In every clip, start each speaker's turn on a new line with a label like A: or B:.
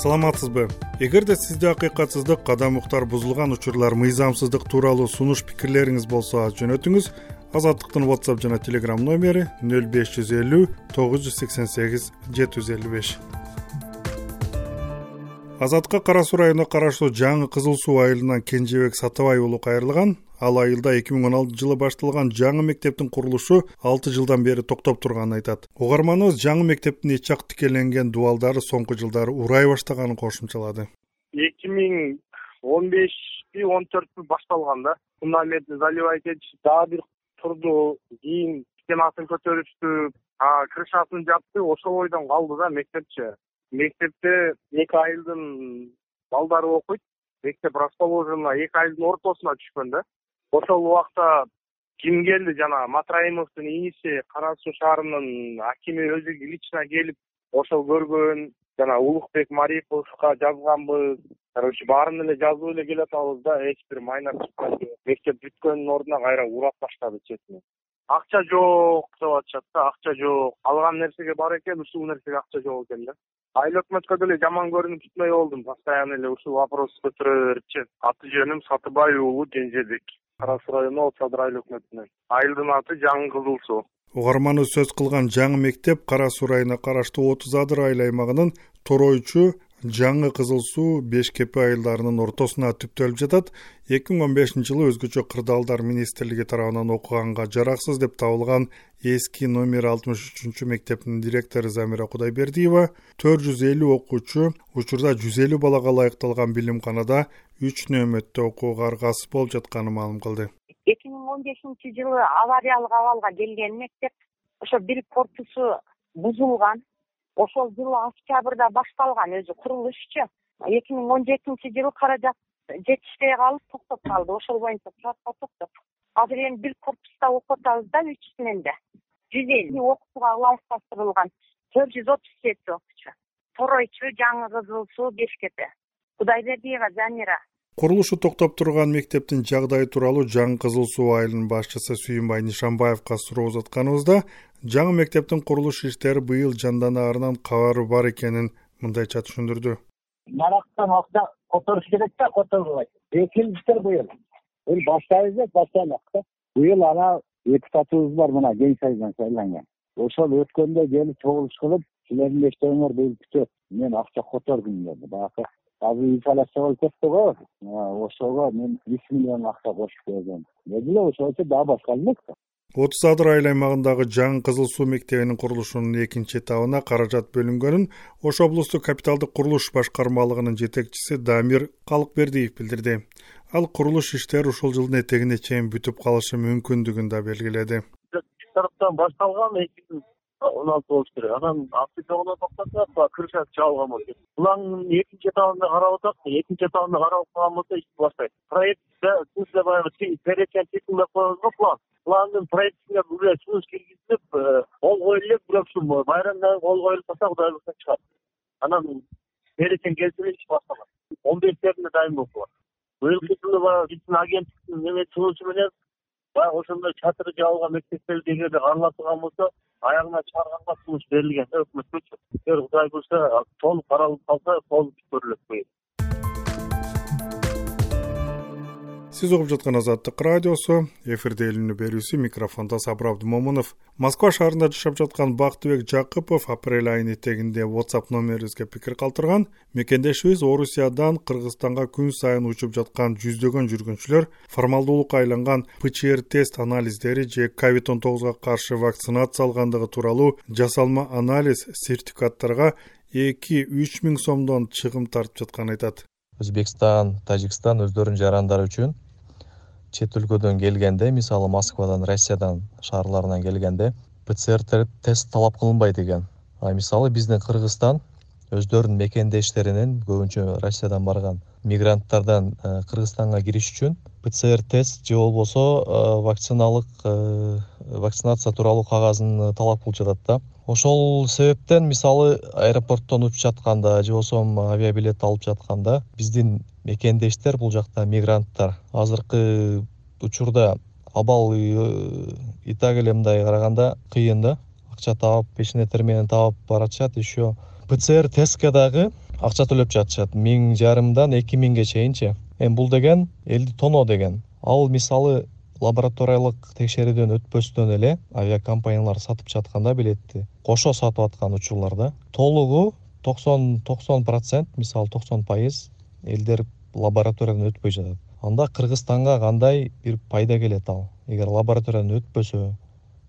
A: саламатсызбы? Эгерде сизде акыйкатсыздык кадам уктар бузулган учурлар мыйзамсыздык тууралуу сунуш пикирлериңиз болсо жөнөтүңүз. Азаттыктын whatsapp жана telegram номери нөл беш жүз элүү тогуз жүз сексен сегиз жети жүз элүү беш. Азаттыкка кара суу районуна караштуу жаңы кызыл суу айылынан кенжебек сатыбай уулу кайрылган ал айылда эки миң он алтынчы жылы башталган жаңы мектептин курулушу алты жылдан бери токтоп турганын айтат. Угарманыбыз жаңы мектептин эч жак тикерленген дубалдары соңку жылдары урай баштаганын кошумчалады.
B: Эки миң он бешпи он төртпү башталган да. Фундаментин заливать этишип дагы бир турду кийин стенасын көтөрүштү крышасын жапты ошол бойдон калды да мектепчи мектепте эки айылдын балдары окуйт. Мектеп расположено эки айылдын ортосуна түшкөн да ошол убакта ким келди? Жанагы матраимовдун ээси кара суу шаарынын акими өзү лично келип ошол көргөн жана улукбек мариповго жазганбыз. Короче баарын эле жазып эле келатабыз да эч бир майнап чыкпайт мектеп бүткөндүн ордуна кайра урап баштады четине акча жок деп атышат да акча жок. Калган нерсеге бар экен ушул нерсеге акча жок экен да. Айыл өкмөткө деле жаман көрүнүп бүтмөй болдум. Постоянно эле ушул вопрос көтөрө берипчи аты жөнүм сатыбай уулу кенжебек кара суу району от садыр айыл өкмөтүнөн айылдын аты жаңы кызыл суу
A: угарманыбыз сөз кылган жаңы мектеп кара суу районуна караштуу отуз адыр айыл аймагынын торойчу жаңы кызыл суу беш кепи айылдарынын ортосуна түптөлүп жатат. Эки миң он бешинчи жылы өзгөчө кырдаалдар министрлиги тарабынан окуганга жараксыз деп табылган эски номер алтымыш үчүнчү мектептин директору замира кудайбердиева төрт жүз элүү окуучу учурда жүз элүү балага ылайыкталган билимканада үч нөөмөттө окууга аргасыз болуп жатканын маалым кылды.
C: Эки миң он бешинчи жылы авариялык абалга келген мектеп ошо бир корпусу бузулган ошол жылы октябрда башталган өзү курулушчу. Эки миң он жетинчи жылы каражат жетишпей калып токтоп калды. Ошол боюнча проектка токтоп. Азыр эми бир корпуста окуп атабыз да үч сменде жүз элүү окуучуга ылайыкташтырылган төрт жүз отуз жети окуучу. Торойчу жаңы кызыл суу бешкепе кудайбердиева замира
A: курулушу токтоп турган мектептин жагдайы тууралуу жаңы кызыл суу айылынын башчысы сүйүнбай нишанбаевга суроо узатканыбызда жаңы мектептин курулуш иштери быйыл жанданаарынан кабары бар экенин мындайча түшүндүрдү.
D: Нарактан акча которуш керек да которулбайт иштер быйыл. Быйыл баштайбыз деп баштай да. Быйыл ана депутатыбыз бар мына кең шайдан шайланган ошол өткөндө келип чогулуш кылып силердин эчтөөңөр быйыл бүтөт мен акча котордум деди баягы азыр инфляция болуп кетти го ошого мен үч миллион акча кошуп бердим деди эле ошоочо дагы башка элек да
A: отуз адыр айыл аймагындагы жаңы кызыл суу мектебинин курулушунун экинчи этабына каражат бөлүнгөнүн ош облустук капиталдык курулуш башкармалыгынын жетекчиси дамир калыкбердиев билдирди. Ал курулуш иштери ушул жылдын этегине чейин бүтүп калышы мүмкүндүгүн да белгиледи.
B: Тараптан башталган эки он алты болуш керек. Анан октябрда токтотсак баягы крышасы жабылган болчу булаңдын экинчи этабында карап атсак экинчи этабында карап аткан болсо ишти баштайт. Проект в смысле баягы перечень титулдап коебуз го план. Пландын проектине уже снус киргизилип кол коюлуп элек бирок ушул байрамдан кийин кол коюлуп калса кудай буюрса чыгат. Анан перечень келсе иш башталат. Он бештеринде дайын болуп калат. Быйылкы жылы баягы биздин агенттиктин сунушу менен баягы ошондой чатыры жабылган мектептерди эгерде каралатылган болсо аягына чыгарганга сунуш берилген да өкмөткөчү эгер кудай буюрса толук каралып калса толук
A: сиз угуп жаткан азаттык радиосу эфирде илимдүү берүүсү микрофондо сабыр абдымомунов москва шаарында жашап жаткан бактыбек жакыпов апрель айынын этегинде whatsapp номерибизге пикир калтырган. Мекендешибиз орусиядан кыргызстанга күн сайын учуп жаткан жүздөгөн жүргүнчүлөр формалдуулукка айланган пчр тест анализдери же ковид он тогузга каршы вакцинация алгандыгы тууралуу жасалма анализ сертификаттарга эки үч миң сомдон чыгым тартып жатканын айтат.
E: Өзбекстан тажикстан өздөрүнүн жарандары үчүн чет өлкөдөн келгенде мисалы москвадан россиядан шаарларынан келгенде пцр тест талап кылынбайт экен а мисалы биздин кыргызстан өздөрүнүн мекендештеринин көбүнчө россиядан барган мигранттардан э, кыргызстанга кириш үчүн пцр тест же болбосо э, вакциналык э, вакцинация тууралуу кагазын талап кылып жатат да. Ошол себептен мисалы аэропорттон учуп жатканда же болбосо авиабилет алып жатканда биздин мекендештер бул жакта мигранттар. Азыркы учурда абал и так эле мындай караганда кыйын да. Акча таап печеный терминяны таап баратышат еще пцр тестке дагы акча төлөп жатышат. Миң жарымдан эки миңге чейинчи. Эми бул деген элди тоноо деген. Ал мисалы лабораториялык текшерүүдөн өтпөстөн эле авиакомпаниялар сатып жатканда билетти кошо сатып аткан учурларда толугу токсон токсон процент мисалы токсон пайыз элдер лабораториядан өтпөй жатат. Анда кыргызстанга кандай бир пайда келет ал? Эгер лабораториядан өтпөсө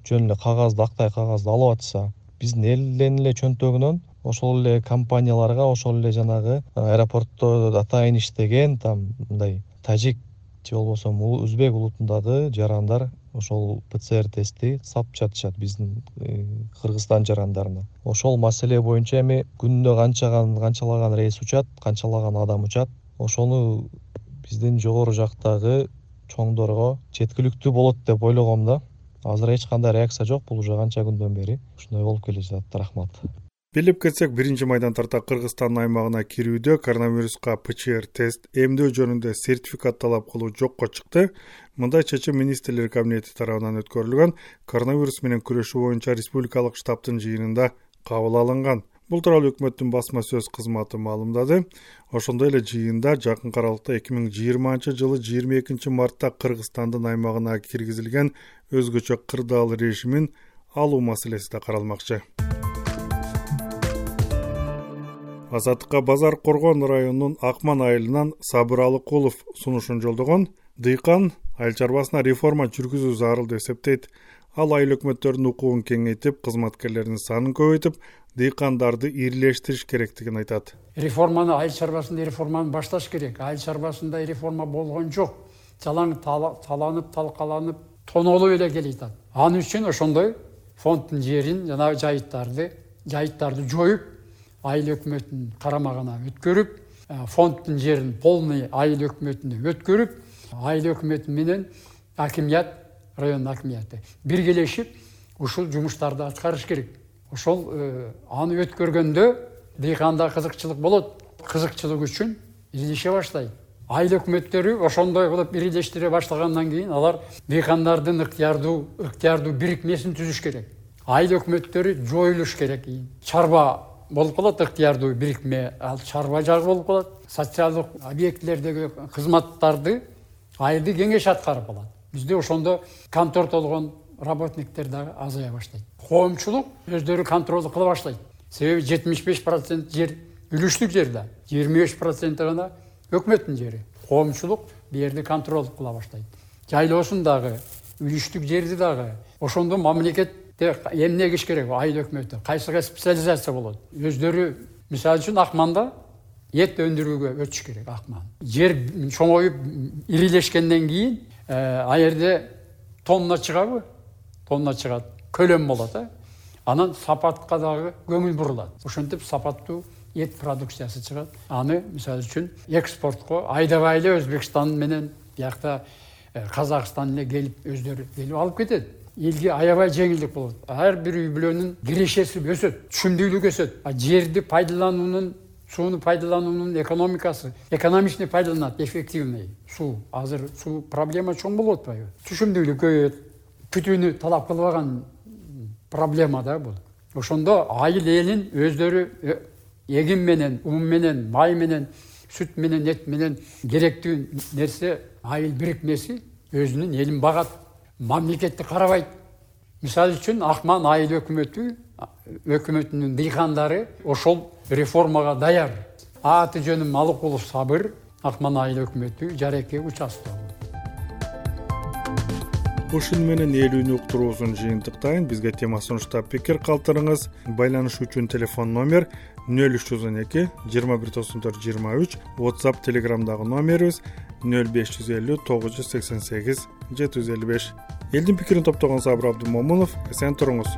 E: жөн эле кагазды актай кагазды алып атса биздин элдин эле чөнтөгүнөн ошол эле компанияларга ошол эле жанагы аэропортто атайын иштеген там мындай тажик же болбосо өзбек улутундагы жарандар ошол пцр тестти сатып жатышат биздин э, кыргызстан жарандарына. Ошол маселе боюнча эми күнүнө канчаган канчалаган рейс учат канчалаган адам учат. Ошону биздин жогору жактагы чоңдорго жеткиликтүү болот деп ойлогом да. Азыр эч кандай реакция жок бул уже канча күндөн бери. Ушундай болуп келе жатат рахмат
A: билип кетсек биринчи майдан тарта кыргызстандын аймагына кирүүдө коронавируска пчр тест эмдөө жөнүндө сертификат талап кылуу жокко чыкты. Мындай чечим министрлер кабинети тарабынан өткөрүлгөн коронавирус менен күрөшүү боюнча республикалык штабтын жыйынында кабыл алынган. Бул тууралуу өкмөттүн басма сөз кызматы маалымдады. Ошондой эле жыйында жакынкы аралыкта эки миң жыйырманчы жылы жыйырма экинчи мартта кыргызстандын аймагына киргизилген өзгөчө кырдаал режимин алуу маселеси да каралмакчы азаттыкка базар коргон районунун акман айылынан сабыр алыкулов сунушун жолдогон дыйкан айыл чарбасына реформа жүргүзүү зарыл деп эсептейт. Ал айыл өкмөттөрдүн укугун кеңейтип кызматкерлердин санын көбөйтүп дыйкандарды ирилештириш керектигин айтат.
F: Реформаны айыл чарбасында реформаны башташ керек. Айыл чарбасында реформа болгон жок. Жалаң таланып талкаланып тоноолой эле келатат ал үчүн ошондой фонддун жерин жанагы жайыттарды жайыттарды жоюп айыл өкмөтүнүн карамагына өткөрүп фонддун жерин полный айыл өкмөтүнө өткөрүп айыл өкмөтү менен акимият райондун акимияты биргелешип ушул жумуштарды аткарыш керек. Ошол э, аны өткөргөндө дыйканда кызыкчылык болот. Кызыкчылык үчүн ирилеше баштайт. Айыл өкмөттөрү ошондой кылып ирилештире баштагандан кийин алар дыйкандардын ыктыярдуу ыктыярдуу бирикмесин түзүш керек. Айыл өкмөттөрү жоюлуш керек. Чарба болуп калат ыктыярдуу бирикме. Ал чарба жагы болуп калат. Социалдык объектилердеги кызматтарды айылдык кеңеш аткарып алат. Бизде ошондо контор толгон работниктер дагы азая баштайт. Коомчулук өздөрү контролду кыла баштайт. Себеби жетимиш беш процент жер үлүштүк жер да. жыйырма беш проценти гана өкмөттүн жери. Коомчулук бул жерди контроль кыла баштайт. Жайлоосун дагы үлүштүк жерди дагы ошондо мамлекетте эмне кылыш керек? Айыл өкмөтү. Кайсыга специализация болот? Өздөрү мисалы үчүн акманда эт өндүрүүгө өтүш керек акман. Жер чоңоюп ирилешкенден кийин э, ал жерде тонна чыгабы? Тонна чыгат. Көлөм болот э? Анан сапатка дагы көңүл бурулат. Ошентип сапаттуу эт продукциясы чыгат. Аны мисалы үчүн экспортко айдабай эле өзбекстан менен биякта э, казакстан эле келип өздөрү келип алып кетет элге аябай жеңилдик болот. Ар бир үй бүлөнүн кирешеси өсөт түшүмдүүлүк өсөт. Жерди пайдалануунун сууну пайдалануунун экономикасы экономичный пайдаланат эффективный. Суу азыр суу проблема чоң болуп атпайбы? Түшүмдүүлүк көбөйөт күтүүнү талап кылбаган проблема да бул. Ошондо айыл элин өздөрү э, эгин менен ун менен май менен сүт менен эт менен керектүү нерсе айыл бирикмеси өзүнүн элин багат мамлекетти карабайт. Мисалы үчүн акман айыл өкмөтү өкмөтүнүн дыйкандары ошол реформага даяр аты жөнүм алыкулов сабыр акман айыл өкмөтү жареке участогу
A: ушуну менен элүүнү уктуруубузун жыйынтыктайын. Бизге тема сунуштап пикир калтырыңыз. Байланышуу үчүн телефон номер нөл үч жүз он эки жыйырма бир токсон төрт жыйырма үч. Whatsapp телеграмдагы номерибиз нөл беш жүз элүү тогуз жүз сексен сегиз жети жүз элүү беш. Элдин пикирин топтогон сабыр абдымомунов эсен туруңуз